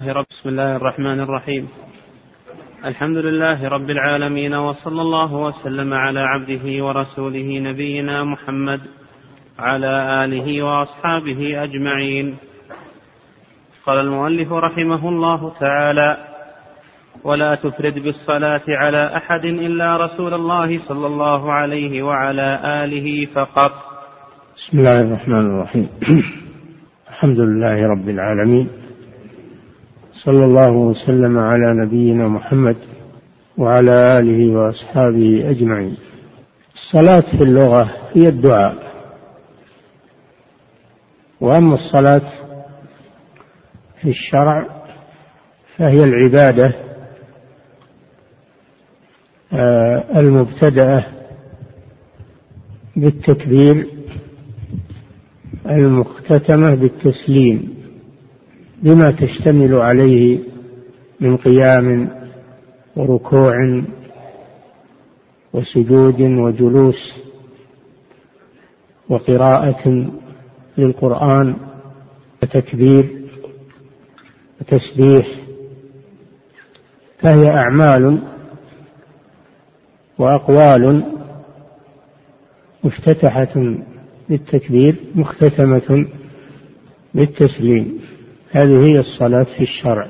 بسم الله الرحمن الرحيم. الحمد لله رب العالمين وصلى الله وسلم على عبده ورسوله نبينا محمد على آله وأصحابه أجمعين. قال المؤلف رحمه الله تعالى ولا تفرد بالصلاة على أحد إلا رسول الله صلى الله عليه وعلى آله فقط. بسم الله الرحمن الرحيم. الحمد لله رب العالمين. صلى الله وسلم على نبينا محمد وعلى آله وأصحابه أجمعين. الصلاة في اللغة هي الدعاء. وأما الصلاة في الشرع فهي العبادة آه، المبتدأة بالتكبير المختتمة بالتسليم. بما تشتمل عليه من قيام وركوع وسجود وجلوس وقراءة للقرآن وتكبير وتسبيح فهي أعمال وأقوال مفتتحة بالتكبير مختتمة بالتسليم هذه هي الصلاة في الشرع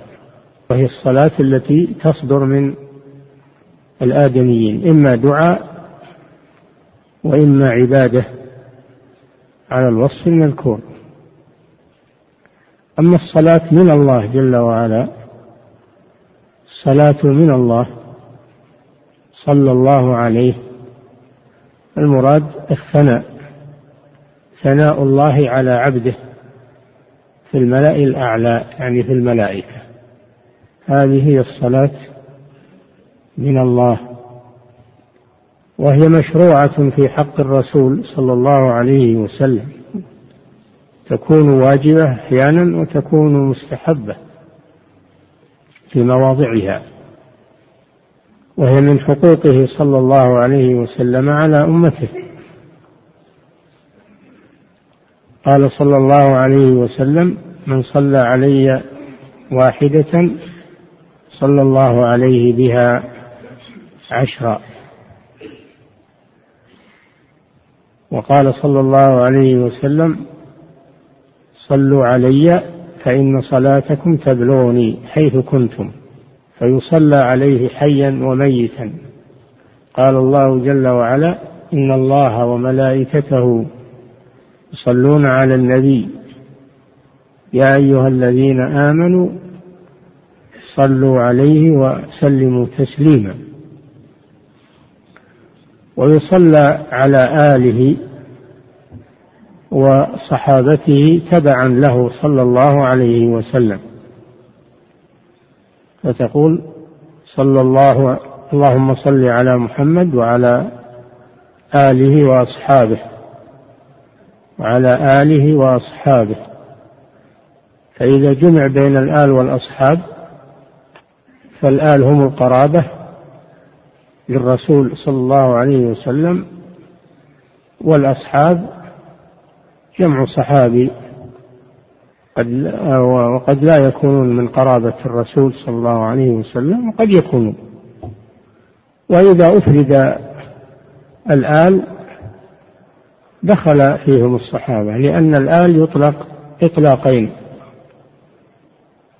وهي الصلاة التي تصدر من الآدميين إما دعاء وإما عبادة على الوصف المذكور. أما الصلاة من الله جل وعلا الصلاة من الله صلى الله عليه المراد الثناء ثناء الله على عبده. في الملأ الأعلى يعني في الملائكة. هذه هي الصلاة من الله. وهي مشروعة في حق الرسول صلى الله عليه وسلم. تكون واجبة أحيانا وتكون مستحبة في مواضعها. وهي من حقوقه صلى الله عليه وسلم على أمته. قال صلى الله عليه وسلم من صلى علي واحدة صلى الله عليه بها عشرا. وقال صلى الله عليه وسلم صلوا علي فإن صلاتكم تبلغني حيث كنتم فيصلى عليه حيا وميتا. قال الله جل وعلا إن الله وملائكته يصلون على النبي يا أيها الذين آمنوا صلوا عليه وسلموا تسليما. ويصلى على آله وصحابته تبعا له صلى الله عليه وسلم. فتقول صلى الله اللهم صل على محمد وعلى آله وأصحابه وعلى آله وأصحابه. فإذا جمع بين الآل والأصحاب فالآل هم القرابة للرسول صلى الله عليه وسلم والأصحاب جمع صحابي. قد وقد لا يكونون من قرابة الرسول صلى الله عليه وسلم وقد يكونون. وإذا أفرد الآل دخل فيهم الصحابة لأن الآل يطلق إطلاقين.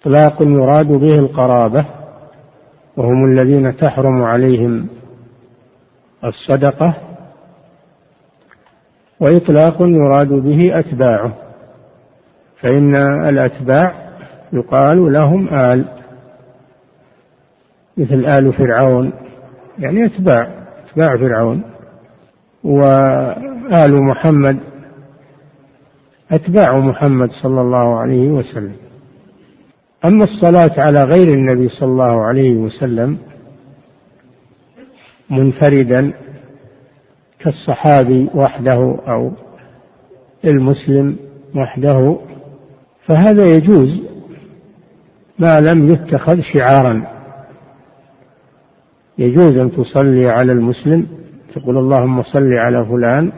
إطلاق يراد به القرابة وهم الذين تحرم عليهم الصدقة وإطلاق يراد به أتباعه فإن الأتباع يقال لهم آل مثل آل فرعون يعني أتباع أتباع فرعون وآل محمد أتباع محمد صلى الله عليه وسلم. أما الصلاة على غير النبي صلى الله عليه وسلم منفردا كالصحابي وحده أو المسلم وحده فهذا يجوز ما لم يتخذ شعارا. يجوز أن تصلي على المسلم تقول اللهم صل على فلان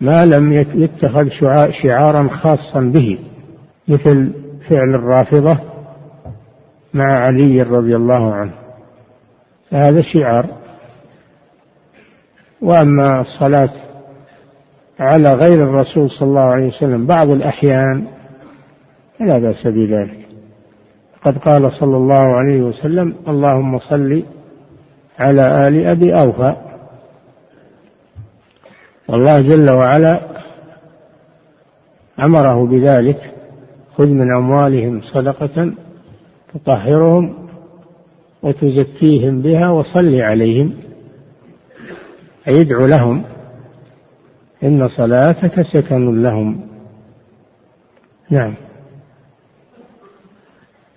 ما لم يتخذ شعارا خاصا به مثل فعل الرافضة مع علي رضي الله عنه. فهذا شعار. وأما الصلاة على غير الرسول صلى الله عليه وسلم بعض الأحيان فلا بأس بذلك. قد قال صلى الله عليه وسلم اللهم صل على آل أبي أوفى. والله جل وعلا أمره بذلك. خذ من أموالهم صدقة تطهرهم وتزكيهم بها وصل عليهم أي يدعو لهم إن صلاتك سكن لهم. نعم.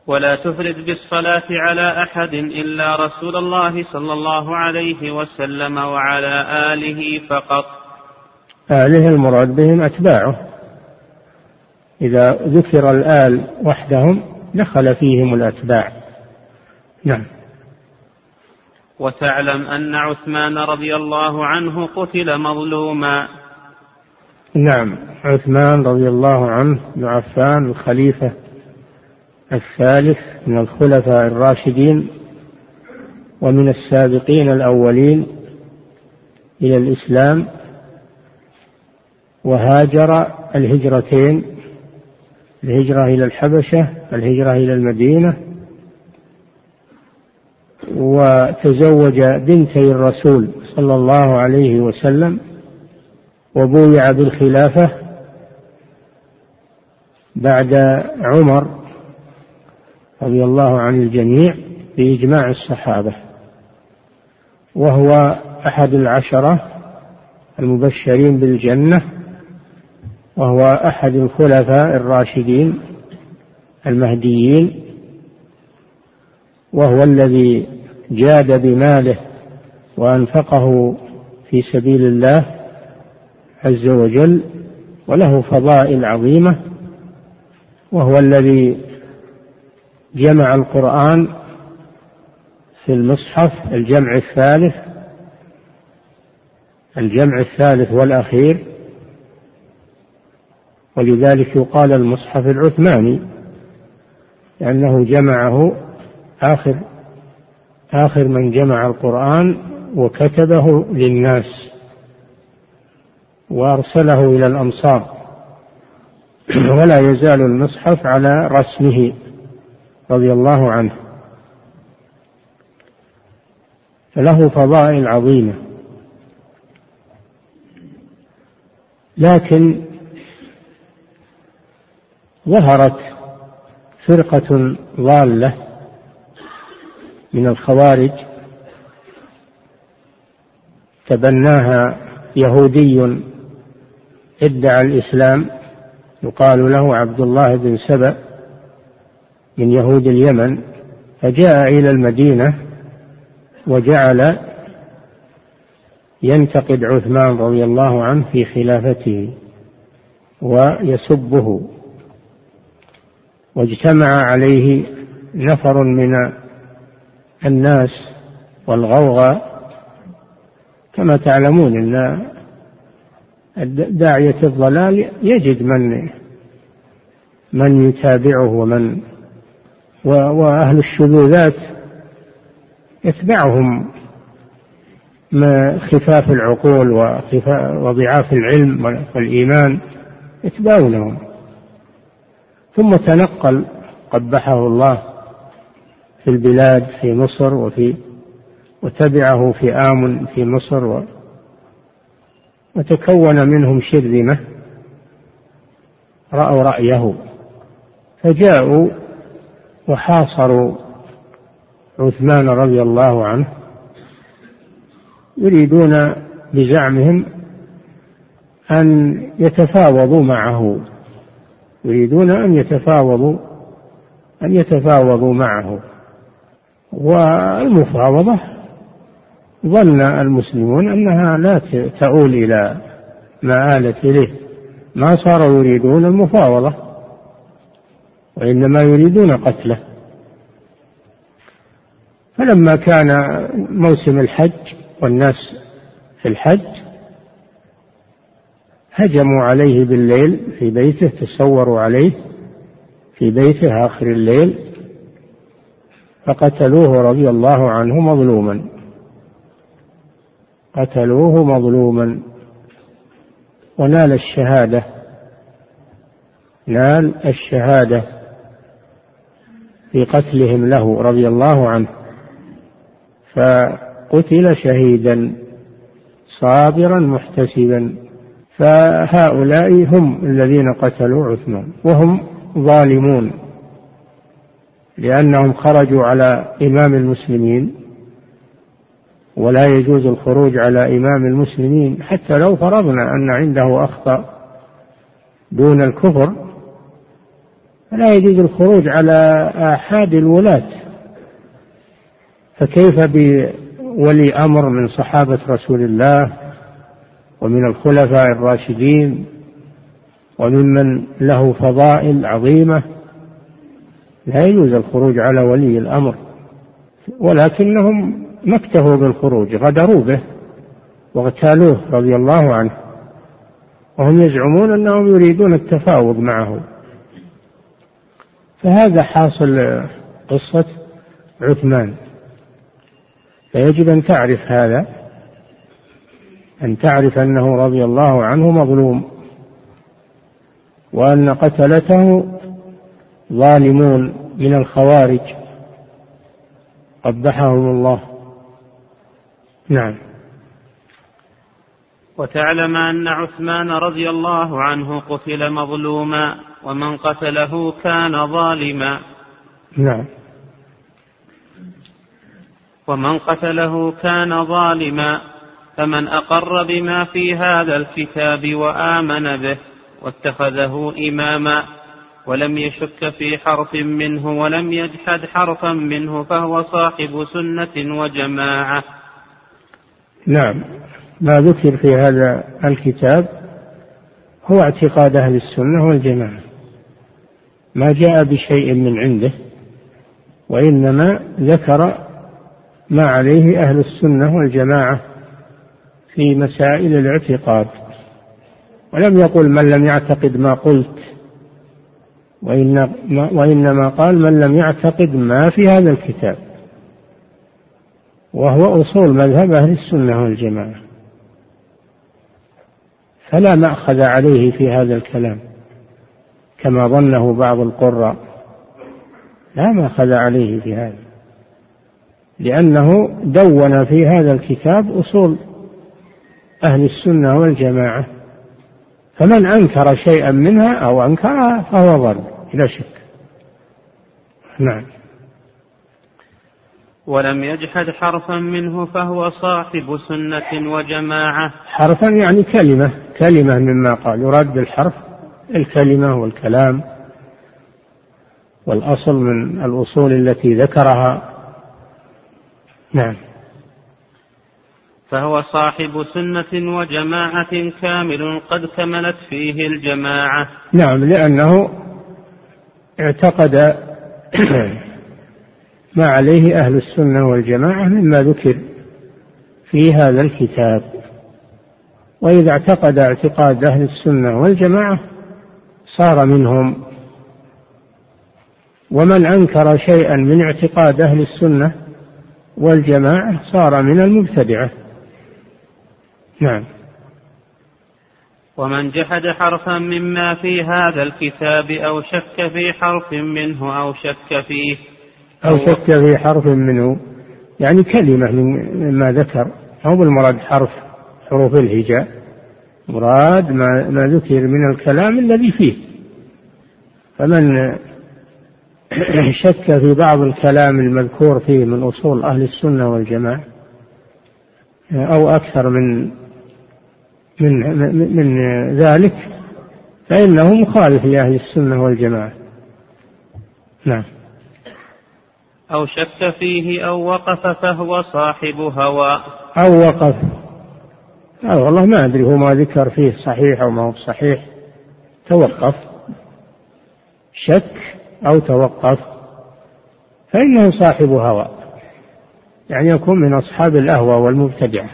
ولا تفرد بالصلاة على أحد إلا رسول الله صلى الله عليه وسلم وعلى آله فقط. آله المراد بهم أتباعه. إذا ذكر الآل وحدهم دخل فيهم الأتباع. نعم. وتعلم أن عثمان رضي الله عنه قتل مظلوما. نعم. عثمان رضي الله عنه بن عفان الخليفة الثالث من الخلفاء الراشدين ومن السابقين الأولين إلى الإسلام وهاجر الهجرتين الهجرة إلى الحبشة الهجرة إلى المدينة. وتزوج بنتي الرسول صلى الله عليه وسلم وبويع بالخلافة بعد عمر رضي الله عن الجميع بإجماع الصحابة. وهو أحد العشرة المبشرين بالجنة. وهو أحد الخلفاء الراشدين المهديين وهو الذي جاد بماله وأنفقه في سبيل الله عز وجل وله فضائل عظيمة وهو الذي جمع القرآن في المصحف الجمع الثالث الجمع الثالث والأخير. ولذلك يقال المصحف العثماني لأنه جمعه آخر آخر من جمع القرآن وكتبه للناس وأرسله إلى الأمصار ولا يزال المصحف على رسمه رضي الله عنه. فله فضائل عظيمة. لكن ظهرت فرقة ضالة من الخوارج تبناها يهودي ادعى الإسلام يقال له عبد الله بن سبأ من يهود اليمن فجاء إلى المدينة وجعل ينتقد عثمان رضي الله عنه في خلافته ويسبه. واجتمع عليه نفر من الناس والغوغاء كما تعلمون إن داعية الضلال يجد من من يتابعه ومن وأهل الشذوذات يتبعهم خفاف العقول وضعاف العلم والإيمان يتبعونهم ثم تنقل قبحه الله في البلاد في مصر وفي وتبعه في آم في مصر و وتكون منهم شرذمة رأوا رأيه فجاءوا وحاصروا عثمان رضي الله عنه يريدون بزعمهم أن يتفاوضوا معه. يريدون أن يتفاوضوا أن يتفاوضوا معه. والمفاوضة ظن المسلمون أنها لا تؤول إلى ما آلت إليه. ما صاروا يريدون المفاوضة وإنما يريدون قتله. فلما كان موسم الحج والناس في الحج هجموا عليه بالليل في بيته تصوروا عليه في بيته آخر الليل فقتلوه رضي الله عنه مظلوما. قتلوه مظلوما. ونال الشهادة نال الشهادة في قتلهم له رضي الله عنه. فقتل شهيدا صابرا محتسبا. فهؤلاء هم الذين قتلوا عثمان وهم ظالمون لأنهم خرجوا على إمام المسلمين ولا يجوز الخروج على إمام المسلمين حتى لو فرضنا أن عنده أخطأ دون الكفر فلا يجوز الخروج على آحاد الولاة. فكيف بولي أمر من صحابة رسول الله ومن الخلفاء الراشدين وممن له فضائل عظيمة لا يجوز الخروج على ولي الأمر ولكنهم ما اكتفوا بالخروج غدروا به واغتالوه رضي الله عنه وهم يزعمون أنهم يريدون التفاوض معه. فهذا حاصل قصة عثمان. فيجب أن تعرف هذا. أن تعرف أنه رضي الله عنه مظلوم وأن قتلته ظالمون من الخوارج. قبحهم الله. نعم. وتعلم أن عثمان رضي الله عنه قتل مظلوما ومن قتله كان ظالما. نعم. ومن قتله كان ظالما. فمن أقر بما في هذا الكتاب وآمن به واتخذه إماما ولم يشك في حرف منه ولم يجحد حرفا منه فهو صاحب سنة وجماعة. نعم. ما ذكر في هذا الكتاب هو اعتقاد أهل السنة والجماعة. ما جاء بشيء من عنده وإنما ذكر ما عليه أهل السنة والجماعة. في مسائل الاعتقاد. ولم يقل من لم يعتقد ما قلت وإنما قال من لم يعتقد ما في هذا الكتاب. وهو أصول مذهب أهل السنة والجماعة. فلا مأخذ عليه في هذا الكلام كما ظنه بعض القراء. لا مأخذ عليه في هذا لأنه دون في هذا الكتاب أصول أهل السنة والجماعة فمن أنكر شيئا منها أو أنكرها فهو ضل بلا شك. نعم. ولم يجحد حرفا منه فهو صاحب سنة وجماعة. حرفا يعني كلمة كلمة مما قال يراد بالحرف الكلمة والكلام والأصل من الأصول التي ذكرها. نعم. فهو صاحب سنة وجماعة كامل قد كملت فيه الجماعة. نعم لأنه اعتقد ما عليه أهل السنة والجماعة مما ذكر في هذا الكتاب. وإذا اعتقد اعتقاد أهل السنة والجماعة صار منهم. ومن أنكر شيئا من اعتقاد أهل السنة والجماعة صار من المبتدعة. نعم. ومن جحد حرفا مما في هذا الكتاب أو شك في حرف منه أو شك فيه أو شك في حرف منه يعني كلمة مما ذكر أو بالمراد حرف حروف الهجاء مراد ما, ما ذكر من الكلام الذي فيه. فمن شك في بعض الكلام المذكور فيه من أصول أهل السنة والجماعة أو أكثر من من من ذلك فإنه مخالف لأهل السنة والجماعة. نعم. أو شك فيه أو وقف فهو صاحب هوى. أو وقف. أو والله ما أدري هو ما ذكر فيه صحيح أو ما هو صحيح. توقف. شك أو توقف. فإنه صاحب هوى. يعني يكون من أصحاب الأهوى والمبتدعة.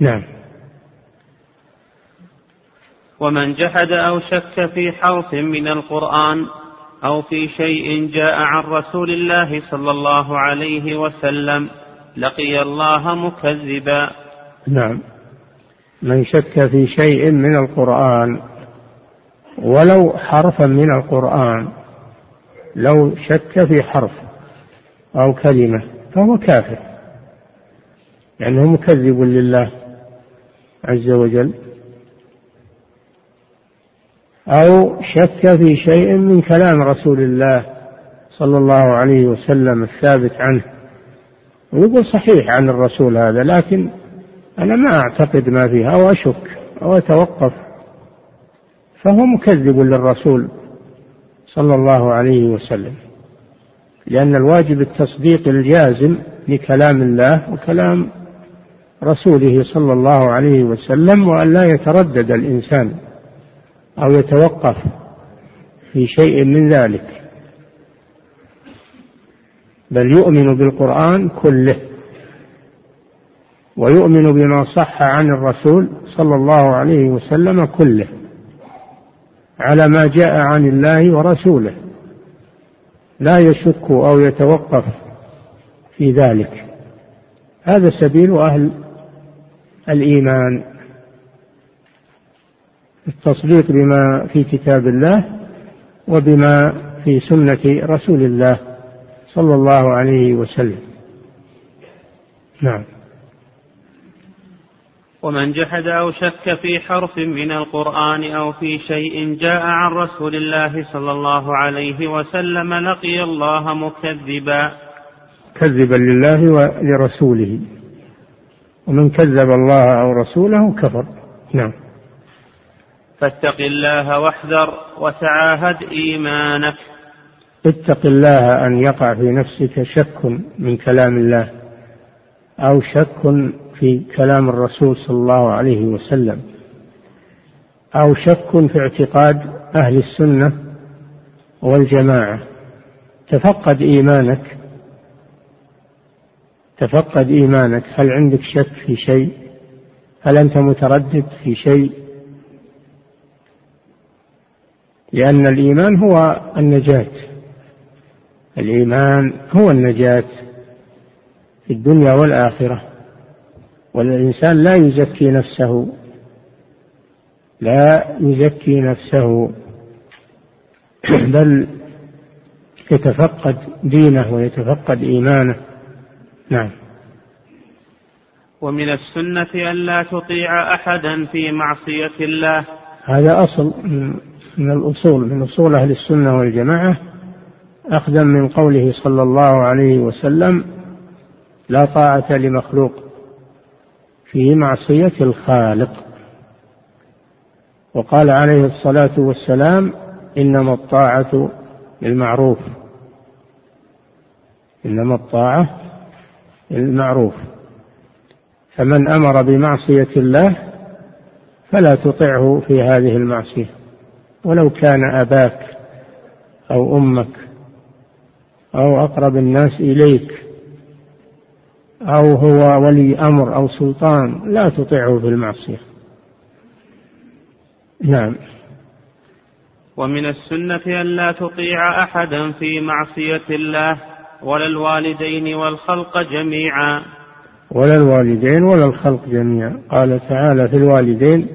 نعم. ومن جحد أو شك في حرف من القرآن أو في شيء جاء عن رسول الله صلى الله عليه وسلم لقي الله مكذبا. نعم. من شك في شيء من القرآن ولو حرفا من القرآن لو شك في حرف أو كلمة فهو كافر. لأنه مكذب لله عز وجل. أو شك في شيء من كلام رسول الله صلى الله عليه وسلم الثابت عنه. ويقول صحيح عن الرسول هذا لكن أنا ما أعتقد ما فيه أو أشك أو أتوقف. فهو مكذب للرسول صلى الله عليه وسلم لأن الواجب التصديق الجازم لكلام الله وكلام رسوله صلى الله عليه وسلم وأن لا يتردد الإنسان. أو يتوقف في شيء من ذلك. بل يؤمن بالقرآن كله ويؤمن بما صح عن الرسول صلى الله عليه وسلم كله على ما جاء عن الله ورسوله. لا يشك أو يتوقف في ذلك. هذا سبيل أهل الإيمان. التصديق بما في كتاب الله وبما في سنة رسول الله صلى الله عليه وسلم. نعم. ومن جحد أو شك في حرف من القرآن أو في شيء جاء عن رسول الله صلى الله عليه وسلم لقي الله مكذبا. كذبا لله ولرسوله. ومن كذب الله أو رسوله كفر. نعم. فاتق الله واحذر وتعاهد إيمانك. اتق الله أن يقع في نفسك شك من كلام الله أو شك في كلام الرسول صلى الله عليه وسلم أو شك في اعتقاد أهل السنة والجماعة. تفقد إيمانك. تفقد إيمانك. هل عندك شك في شيء؟ هل أنت متردد في شيء؟ لأن الإيمان هو النجاة. الإيمان هو النجاة في الدنيا والآخرة. والإنسان لا يزكي نفسه. لا يزكي نفسه. بل يتفقد دينه ويتفقد إيمانه. نعم. ومن السنة ألا تطيع أحدا في معصية الله. هذا أصل. من الأصول من أصول أهل السنة والجماعة أخذا من قوله صلى الله عليه وسلم لا طاعة لمخلوق في معصية الخالق. وقال عليه الصلاة والسلام إنما الطاعة بالمعروف إنما الطاعة بالمعروف فمن أمر بمعصية الله فلا تطعه في هذه المعصية. ولو كان أباك أو أمك أو أقرب الناس إليك أو هو ولي أمر أو سلطان لا تطيعه في المعصية. نعم. ومن السنة ألا تطيع أحدا في معصية الله ولا الوالدين والخلق جميعا. ولا الوالدين ولا الخلق جميعا. قال تعالى في الوالدين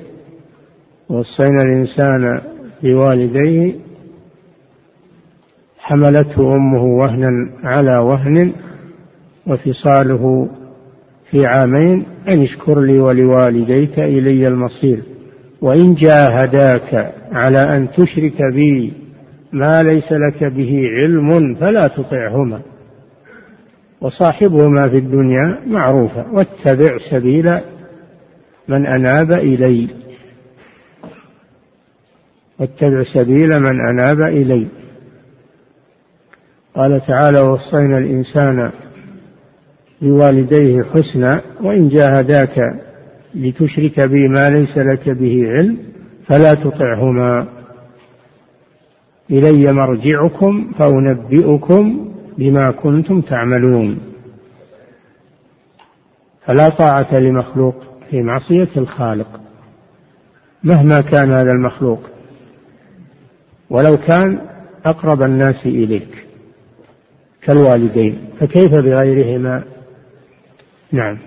وصينا الإنسان بوالديه حملته أمه وهنا على وهن وفصاله في عامين أن اشكر لي ولوالديك إلي المصير وإن جاهداك على أن تشرك بي ما ليس لك به علم فلا تطعهما وصاحبهما في الدنيا معروفا واتبع سبيل من أناب إلي. واتبع سبيل من أناب إلي. قال تعالى وصينا الإنسان بوالديه حسنا وإن جاهداك لتشرك بي ما ليس لك به علم فلا تطعهما. إلي مرجعكم فأنبئكم بما كنتم تعملون. فلا طاعة لمخلوق في معصية الخالق مهما كان هذا المخلوق. ولو كان أقرب الناس إليك كالوالدين فكيف بغيرهما؟ نعم.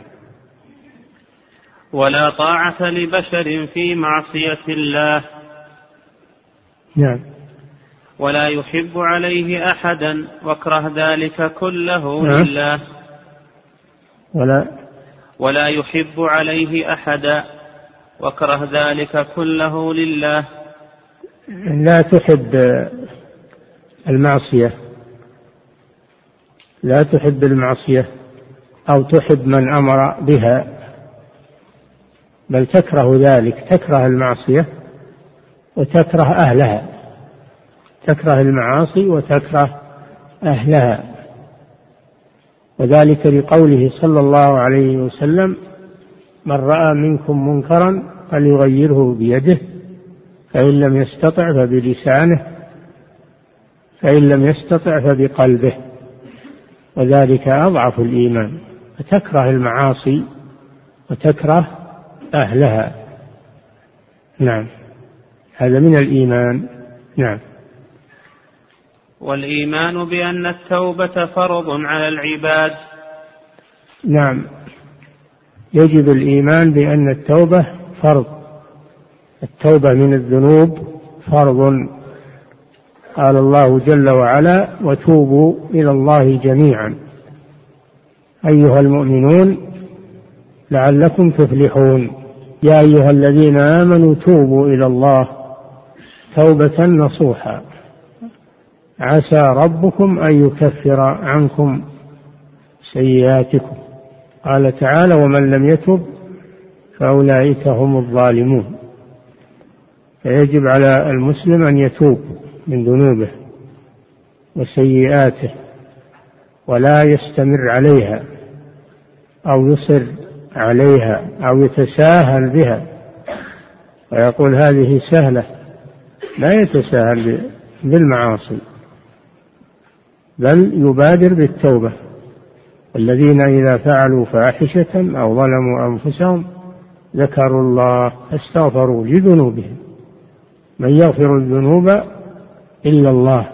ولا طاعة لبشر في معصية الله. نعم. ولا يحب عليه أحدا واكره ذلك كله نعم. لله. ولا ولا يحب عليه أحدا واكره ذلك كله لله. لا تحب المعصية. لا تحب المعصية أو تحب من أمر بها بل تكره ذلك تكره المعصية وتكره أهلها تكره المعاصي وتكره أهلها. وذلك لقوله صلى الله عليه وسلم من رأى منكم منكرا فليغيره بيده فإن لم يستطع فبلسانه فإن لم يستطع فبقلبه. وذلك أضعف الإيمان فتكره المعاصي وتكره أهلها. نعم. هذا من الإيمان. نعم. والإيمان بأن التوبة فرض على العباد. نعم. يجب الإيمان بأن التوبة فرض. التوبة من الذنوب فرض قال الله جل وعلا وتوبوا إلى الله جميعا. أيها المؤمنون لعلكم تفلحون. يا أيها الذين آمنوا توبوا إلى الله توبة نصوحا. عسى ربكم أن يكفر عنكم سيئاتكم. قال تعالى ومن لم يتب فأولئك هم الظالمون. فيجب على المسلم أن يتوب من ذنوبه وسيئاته ولا يستمر عليها أو يصر عليها أو يتساهل بها. ويقول هذه سهلة لا يتساهل بالمعاصي بل يبادر بالتوبة. الذين إذا فعلوا فاحشة أو ظلموا أنفسهم ذكروا الله فاستغفروا لذنوبهم. من يغفر الذنوب إلا الله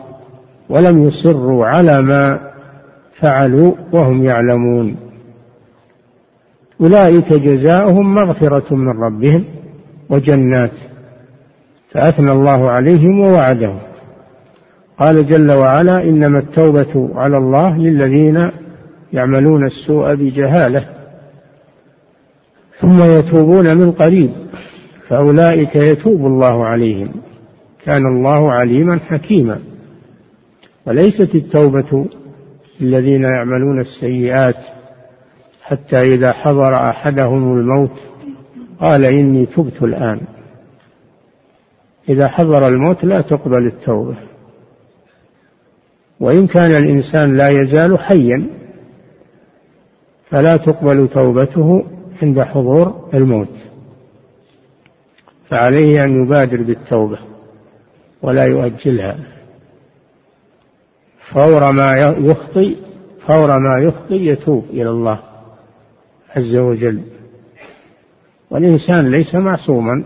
ولم يصروا على ما فعلوا وهم يعلمون. أولئك جزاؤهم مغفرة من ربهم وجنات فأثنى الله عليهم ووعدهم. قال جل وعلا إنما التوبة على الله للذين يعملون السوء بجهالة ثم يتوبون من قريب. فأولئك يتوب الله عليهم. كان الله عليما حكيما. وليست التوبة للذين يعملون السيئات حتى إذا حضر أحدهم الموت قال إني تبت الآن. إذا حضر الموت لا تقبل التوبة. وإن كان الإنسان لا يزال حيا فلا تقبل توبته عند حضور الموت. فعليه أن يبادر بالتوبة ولا يؤجلها. فور ما يخطي فور ما يخطي يتوب إلى الله عز وجل. والإنسان ليس معصوما.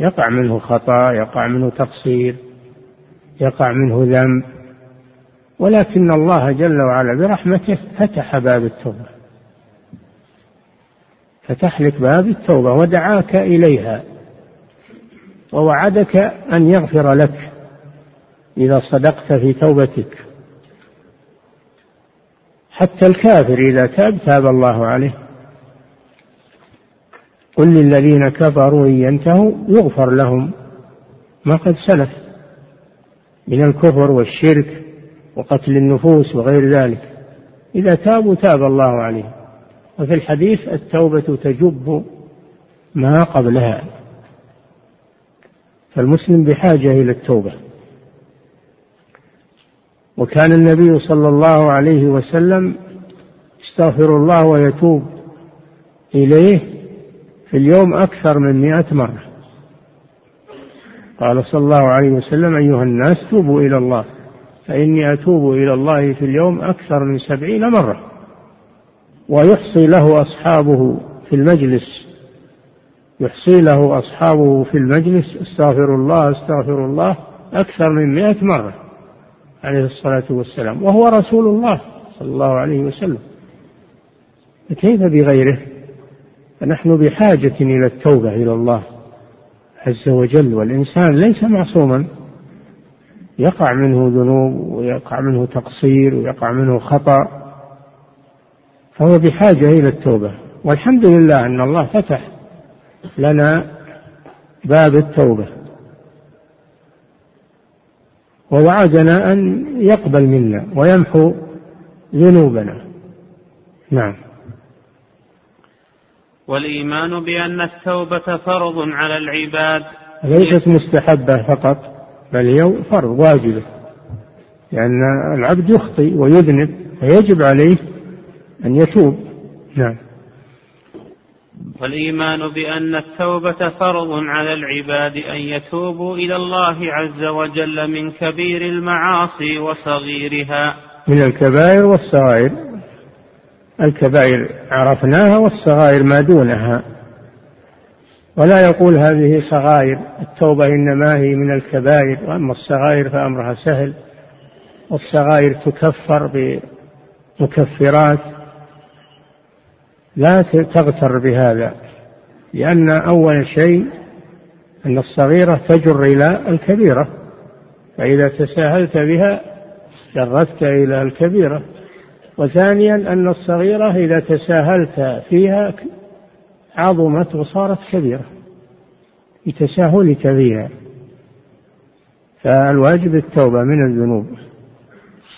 يقع منه خطأ يقع منه تقصير يقع منه ذنب. ولكن الله جل وعلا برحمته فتح باب التوبة. فتح لك باب التوبة ودعاك إليها. ووعدك أن يغفر لك إذا صدقت في توبتك. حتى الكافر إذا تاب تاب الله عليه. قل للذين كفروا إن ينتهوا يغفر لهم ما قد سلف من الكفر والشرك وقتل النفوس وغير ذلك. إذا تابوا تاب الله عليهم وفي الحديث التوبة تجب ما قبلها. فالمسلم بحاجة إلى التوبة. وكان النبي صلى الله عليه وسلم يستغفر الله ويتوب إليه في اليوم أكثر من مئة مرة. قال صلى الله عليه وسلم أيها الناس توبوا إلى الله فإني أتوب إلى الله في اليوم أكثر من سبعين مرة. ويحصي له أصحابه في المجلس يحصي له أصحابه في المجلس استغفر الله استغفر الله أكثر من مئة مرة عليه الصلاة والسلام وهو رسول الله صلى الله عليه وسلم. كيف بغيره؟ فنحن بحاجة إلى التوبة إلى الله عز وجل والإنسان ليس معصوما. يقع منه ذنوب ويقع منه تقصير ويقع منه خطأ فهو بحاجة إلى التوبة. والحمد لله أن الله فتح لنا باب التوبة. ووعدنا أن يقبل منا ويمحو ذنوبنا. نعم. والإيمان بأن التوبة فرض على العباد. ليست مستحبة فقط بل هي فرض واجبة لأن العبد يخطئ ويذنب فيجب عليه أن يتوب. نعم. والإيمان بأن التوبة فرض على العباد أن يتوبوا إلى الله عز وجل من كبير المعاصي وصغيرها. من الكبائر والصغائر. الكبائر عرفناها والصغائر ما دونها. ولا يقول هذه صغائر التوبة إنما هي من الكبائر وأما الصغائر فأمرها سهل. والصغائر تكفر بمكفرات. لا تغتر بهذا لأن أول شيء أن الصغيرة تجر إلى الكبيرة فإذا تساهلت بها جرتك إلى الكبيرة. وثانيا أن الصغيرة إذا تساهلت فيها عظمت وصارت كبيرة بتساهلك فيها. فالواجب التوبة من الذنوب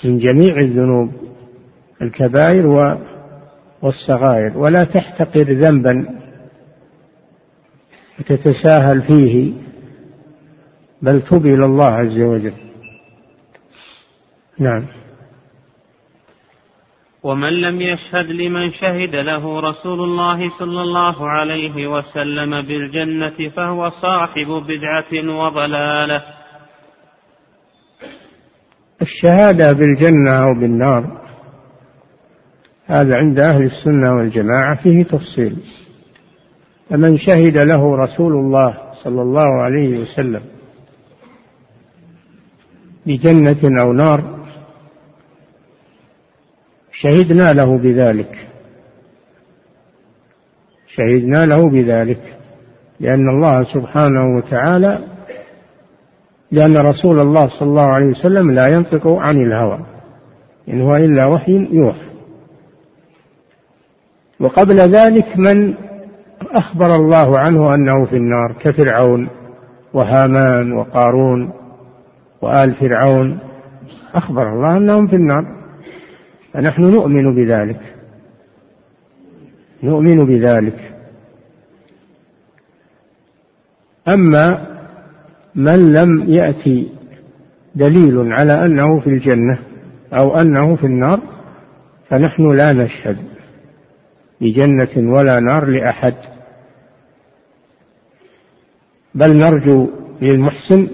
من جميع الذنوب الكبائر والصغائر ولا تحتقر ذنبا وتتساهل فيه بل تب إلى الله عز وجل. نعم. ومن لم يشهد لمن شهد له رسول الله صلى الله عليه وسلم بالجنة فهو صاحب بدعة وضلالة. الشهادة بالجنة أو بالنار هذا عند أهل السنة والجماعة فيه تفصيل. فمن شهد له رسول الله صلى الله عليه وسلم بجنة أو نار شهدنا له بذلك. شهدنا له بذلك لأن الله سبحانه وتعالى لأن رسول الله صلى الله عليه وسلم لا ينطق عن الهوى إن هو إلا وحي يوحى. وقبل ذلك من أخبر الله عنه أنه في النار كفرعون وهامان وقارون وآل فرعون أخبر الله أنهم في النار. فنحن نؤمن بذلك. نؤمن بذلك. أما من لم يأتي دليل على أنه في الجنة أو أنه في النار فنحن لا نشهد. بجنة ولا نار لأحد. بل نرجو للمحسن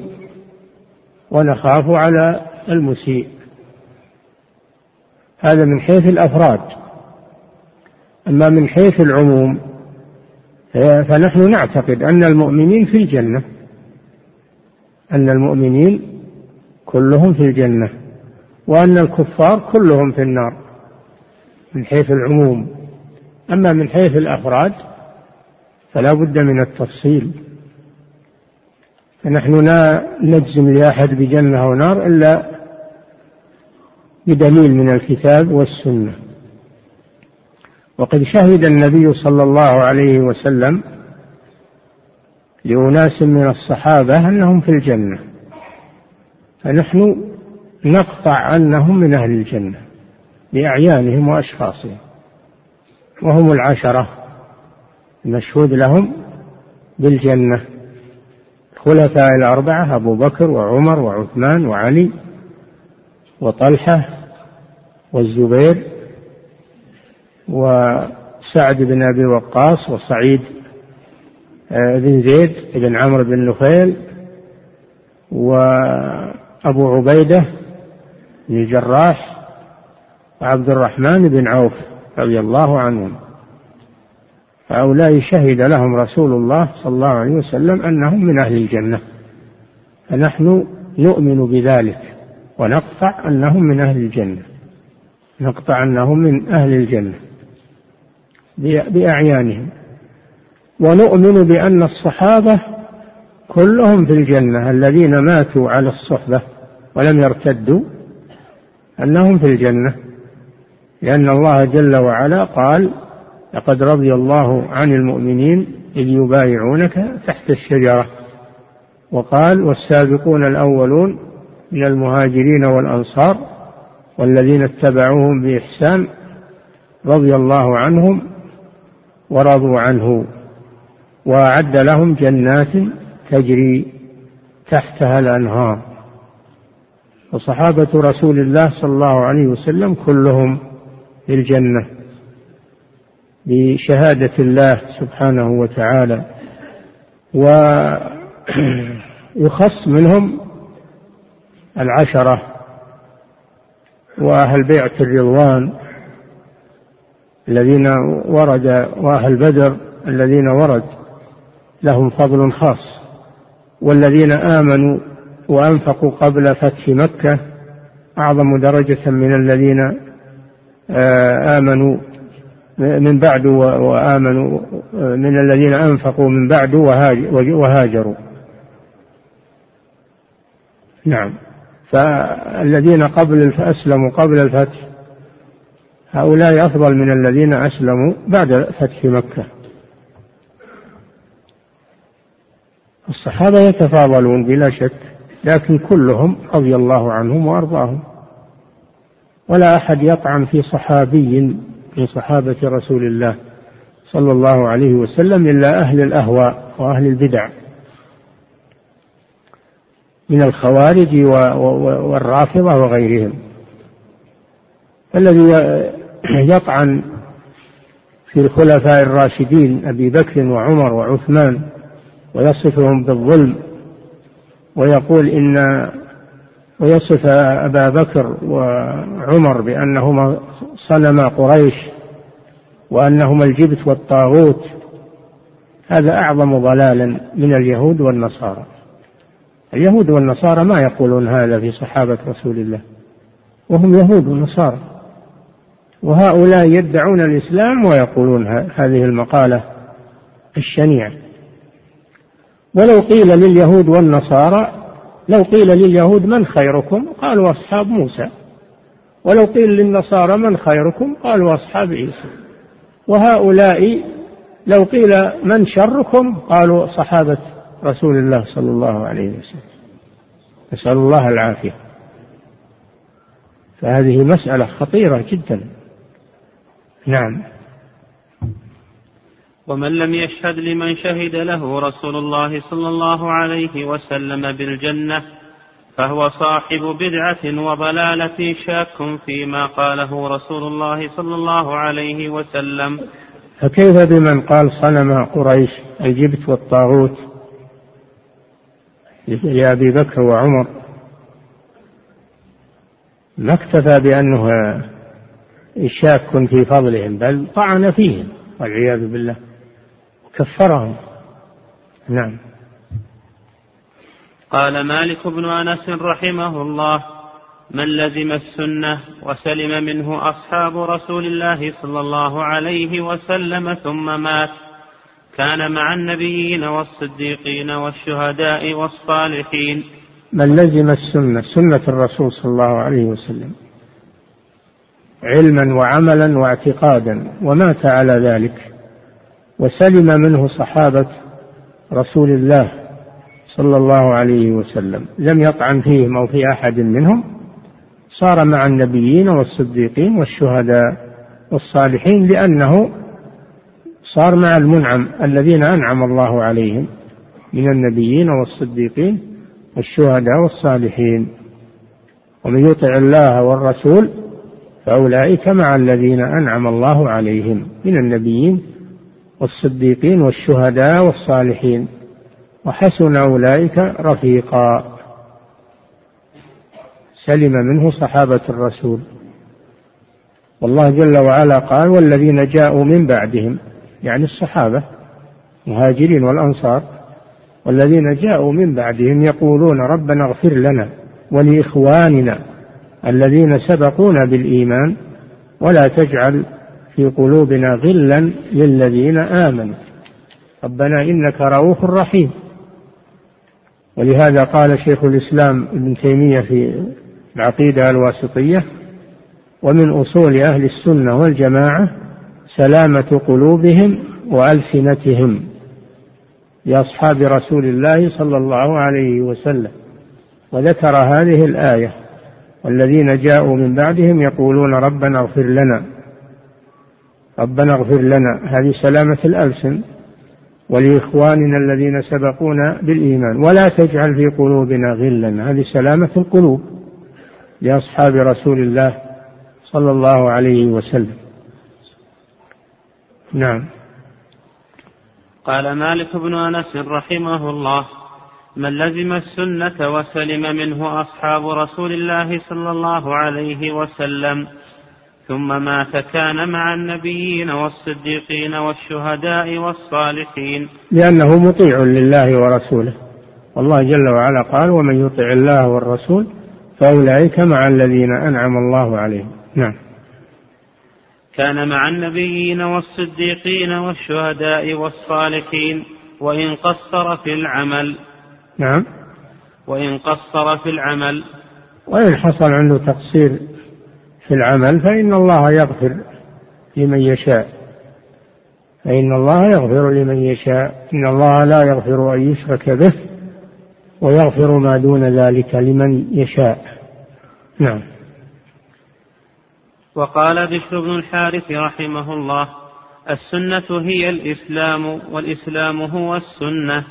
ونخاف على المسيء. هذا من حيث الأفراد. أما من حيث العموم فنحن نعتقد أن المؤمنين في الجنة. أن المؤمنين كلهم في الجنة وأن الكفار كلهم في النار. من حيث العموم. أما من حيث الأفراد فلا بد من التفصيل. فنحن لا نجزم لأحد بجنة أو نار إلا بدليل من الكتاب والسنة. وقد شهد النبي صلى الله عليه وسلم لأناس من الصحابة أنهم في الجنة. فنحن نقطع أنهم من أهل الجنة بأعيانهم وأشخاصهم. وهم العشرة المشهود لهم بالجنة. الخلفاء الأربعة أبو بكر وعمر وعثمان وعلي وطلحة والزبير وسعد بن أبي وقاص وسعيد آه، بن زيد بن عمرو بن نفيل وأبو عبيدة بن الجراح وعبد الرحمن بن عوف. رضي الله عنهم. هؤلاء شهد لهم رسول الله صلى الله عليه وسلم أنهم من أهل الجنة. فنحن نؤمن بذلك ونقطع أنهم من أهل الجنة. نقطع أنهم من أهل الجنة بأعيانهم. ونؤمن بأن الصحابة كلهم في الجنة الذين ماتوا على الصحبة ولم يرتدوا أنهم في الجنة. لأن الله جل وعلا قال لقد رضي الله عن المؤمنين إذ يبايعونك تحت الشجرة. وقال والسابقون الأولون من المهاجرين والأنصار والذين اتبعوهم بإحسان رضي الله عنهم ورضوا عنه وأعد لهم جنات تجري تحتها الأنهار. وصحابة رسول الله صلى الله عليه وسلم كلهم في الجنة بشهادة الله سبحانه وتعالى. ويخص منهم العشرة. وأهل بيعة الرضوان الذين ورد وأهل بدر الذين ورد لهم فضل خاص. والذين آمنوا وأنفقوا قبل فتح مكة أعظم درجة من الذين آمنوا من بعد وآمنوا من الذين أنفقوا من بعد وهاجروا. نعم. فالذين قبل أسلموا قبل الفتح هؤلاء أفضل من الذين أسلموا بعد فتح مكة. الصحابة يتفاضلون بلا شك لكن كلهم رضي الله عنهم وأرضاهم. ولا أحد يطعن في صحابي من صحابة رسول الله صلى الله عليه وسلم إلا أهل الأهواء وأهل البدع من الخوارج والرافضة وغيرهم. الذي يطعن في الخلفاء الراشدين أبي بكر وعمر وعثمان ويصفهم بالظلم ويقول إن ويصف أبا بكر وعمر بأنهما صنما قريش وأنهما الجبت والطاغوت. هذا أعظم ضلالا من اليهود والنصارى. اليهود والنصارى ما يقولون هذا في صحابة رسول الله وهم يهود ونصارى. وهؤلاء يدعون الإسلام ويقولون هذه المقالة الشنيعة. ولو قيل لليهود والنصارى لو قيل لليهود من خيركم؟ قالوا أصحاب موسى. ولو قيل للنصارى من خيركم؟ قالوا أصحاب عيسى. وهؤلاء لو قيل من شركم؟ قالوا صحابة رسول الله صلى الله عليه وسلم. نسأل الله العافية. فهذه مسألة خطيرة جدا. نعم. ومن لم يشهد لمن شهد له رسول الله صلى الله عليه وسلم بالجنة فهو صاحب بدعة وضلالة شاك فيما قاله رسول الله صلى الله عليه وسلم. فكيف بمن قال صنم قريش؟ الجبت والطاغوت. لأبي بكر وعمر ما اكتفى بأنه شاك في فضلهم بل طعن فيهم والعياذ بالله. كفرهم. نعم. قال مالك بن أنس رحمه الله من لزم السنة وسلم منه أصحاب رسول الله صلى الله عليه وسلم ثم مات كان مع النبيين والصديقين والشهداء والصالحين. من لزم السنة سنة الرسول صلى الله عليه وسلم علما وعملا واعتقادا ومات على ذلك. وسلم منه صحابة رسول الله صلى الله عليه وسلم. لم يطعن فيهم أو في أحد منهم. صار مع النبيين والصديقين والشهداء والصالحين لأنه صار مع المنعم الذين أنعم الله عليهم من النبيين والصديقين والشهداء والصالحين. ومن يطع الله والرسول فأولئك مع الذين أنعم الله عليهم من النبيين والصديقين والشهداء والصالحين. وحسن أولئك رفيقا. سلم منه صحابة الرسول. والله جل وعلا قال والذين جاءوا من بعدهم يعني الصحابة مهاجرين والأنصار والذين جاءوا من بعدهم يقولون ربنا اغفر لنا ولإخواننا الذين سبقونا بالإيمان ولا تجعل في قلوبنا غلا للذين آمنوا. ربنا إنك رؤوف رحيم. ولهذا قال شيخ الإسلام ابن تيمية في العقيدة الواسطية ومن أصول أهل السنة والجماعة سلامة قلوبهم وألسنتهم لأصحاب رسول الله صلى الله عليه وسلم. وذكر هذه الآية والذين جاءوا من بعدهم يقولون ربنا اغفر لنا ربنا اغفر لنا. هذه سلامة الألسن ولإخواننا الذين سبقونا بالإيمان. ولا تجعل في قلوبنا غلا. هذه سلامة القلوب لأصحاب رسول الله صلى الله عليه وسلم. نعم. قال مالك بن أنس رحمه الله من لزم السنة وسلم منه أصحاب رسول الله صلى الله عليه وسلم ثم مات كان مع النبيين والصديقين والشهداء والصالحين. لأنه مطيع لله ورسوله. والله جل وعلا قال ومن يطع الله والرسول فأولئك مع الذين أنعم الله عليهم. نعم. كان مع النبيين والصديقين والشهداء والصالحين وإن قصر في العمل. نعم. وإن قصر في العمل. وإن حصل عنده تقصير في العمل فإن الله يغفر لمن يشاء. فإن الله يغفر لمن يشاء. إن الله لا يغفر أن يشرك به ويغفر ما دون ذلك لمن يشاء. نعم. وقال بشر بن الحارث رحمه الله السنة هي الإسلام والإسلام هو السنة.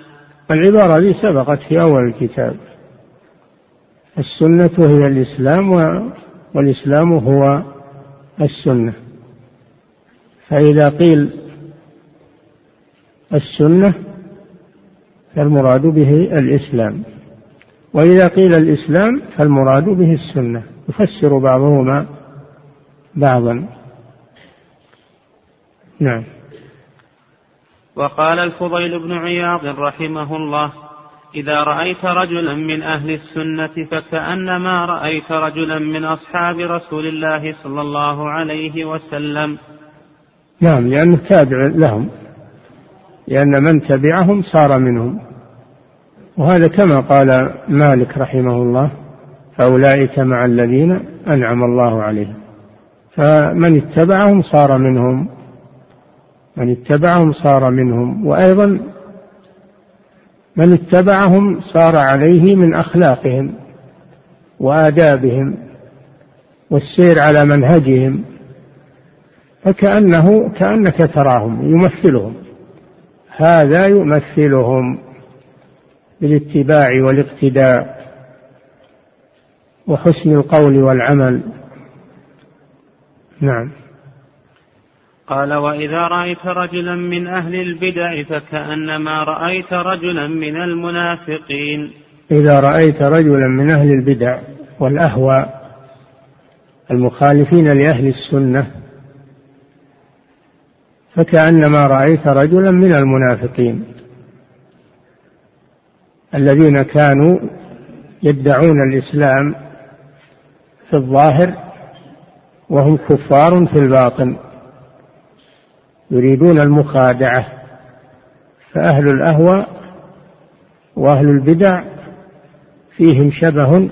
العبارة دي سبقت في أول الكتاب. السنة هي الإسلام والإسلام هو السنة. فإذا قيل السنة فالمراد به الإسلام. وإذا قيل الإسلام فالمراد به السنة. يفسر بعضهما بعضا. نعم. وقال الفضيل بن عياض رحمه الله إذا رأيت رجلا من أهل السنة فكأنما رأيت رجلا من أصحاب رسول الله صلى الله عليه وسلم. نعم لأنه تابع لهم لأن من تبعهم صار منهم. وهذا كما قال مالك رحمه الله فأولئك مع الذين أنعم الله عليهم. فمن اتبعهم صار منهم من اتبعهم صار منهم وأيضا من اتبعهم صار عليه من أخلاقهم وآدابهم والسير على منهجهم فكأنه كأنك تراهم يمثلهم. هذا يمثلهم بالاتباع والاقتداء وحسن القول والعمل. نعم. قال وإذا رأيت رجلا من أهل البدع فكأنما رأيت رجلا من المنافقين. إذا رأيت رجلا من أهل البدع والأهواء المخالفين لأهل السنة فكأنما رأيت رجلا من المنافقين الذين كانوا يدعون الإسلام في الظاهر وهم كفار في الباطن. يريدون المخادعة فأهل الأهوى وأهل البدع فيهم شبه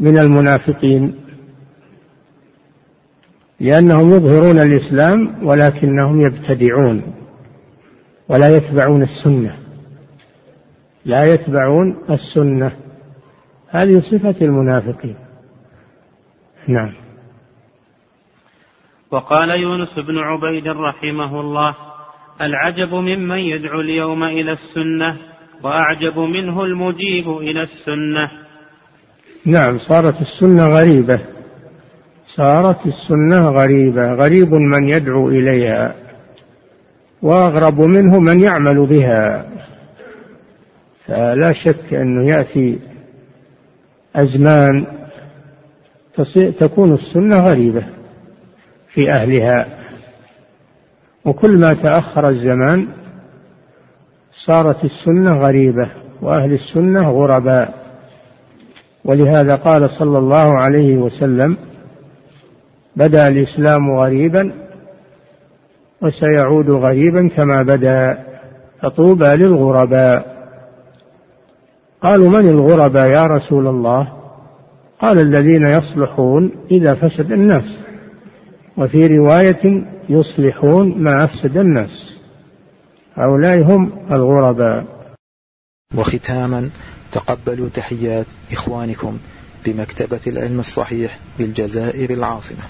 من المنافقين لأنهم يظهرون الإسلام ولكنهم يبتدعون ولا يتبعون السنة. لا يتبعون السنة. هذه صفة المنافقين. نعم. وقال يونس بن عبيد رحمه الله العجب ممن يدعو اليوم إلى السنة وأعجب منه المجيب إلى السنة. نعم صارت السنة غريبة. صارت السنة غريبة. غريب من يدعو إليها وأغرب منه من يعمل بها. فلا شك أنه يأتي أزمان تكون السنة غريبة. في أهلها. وكل ما تأخر الزمان صارت السنة غريبة وأهل السنة غرباء. ولهذا قال صلى الله عليه وسلم بدا الإسلام غريبا وسيعود غريبا كما بدا فطوبى للغرباء. قالوا من الغرباء يا رسول الله؟ قال الذين يصلحون إذا فسد الناس وفي رواية يصلحون ما أفسد الناس. هؤلاء هم الغرباء. وختاما تقبلوا تحيات إخوانكم بمكتبة العلم الصحيح بالجزائر العاصمة.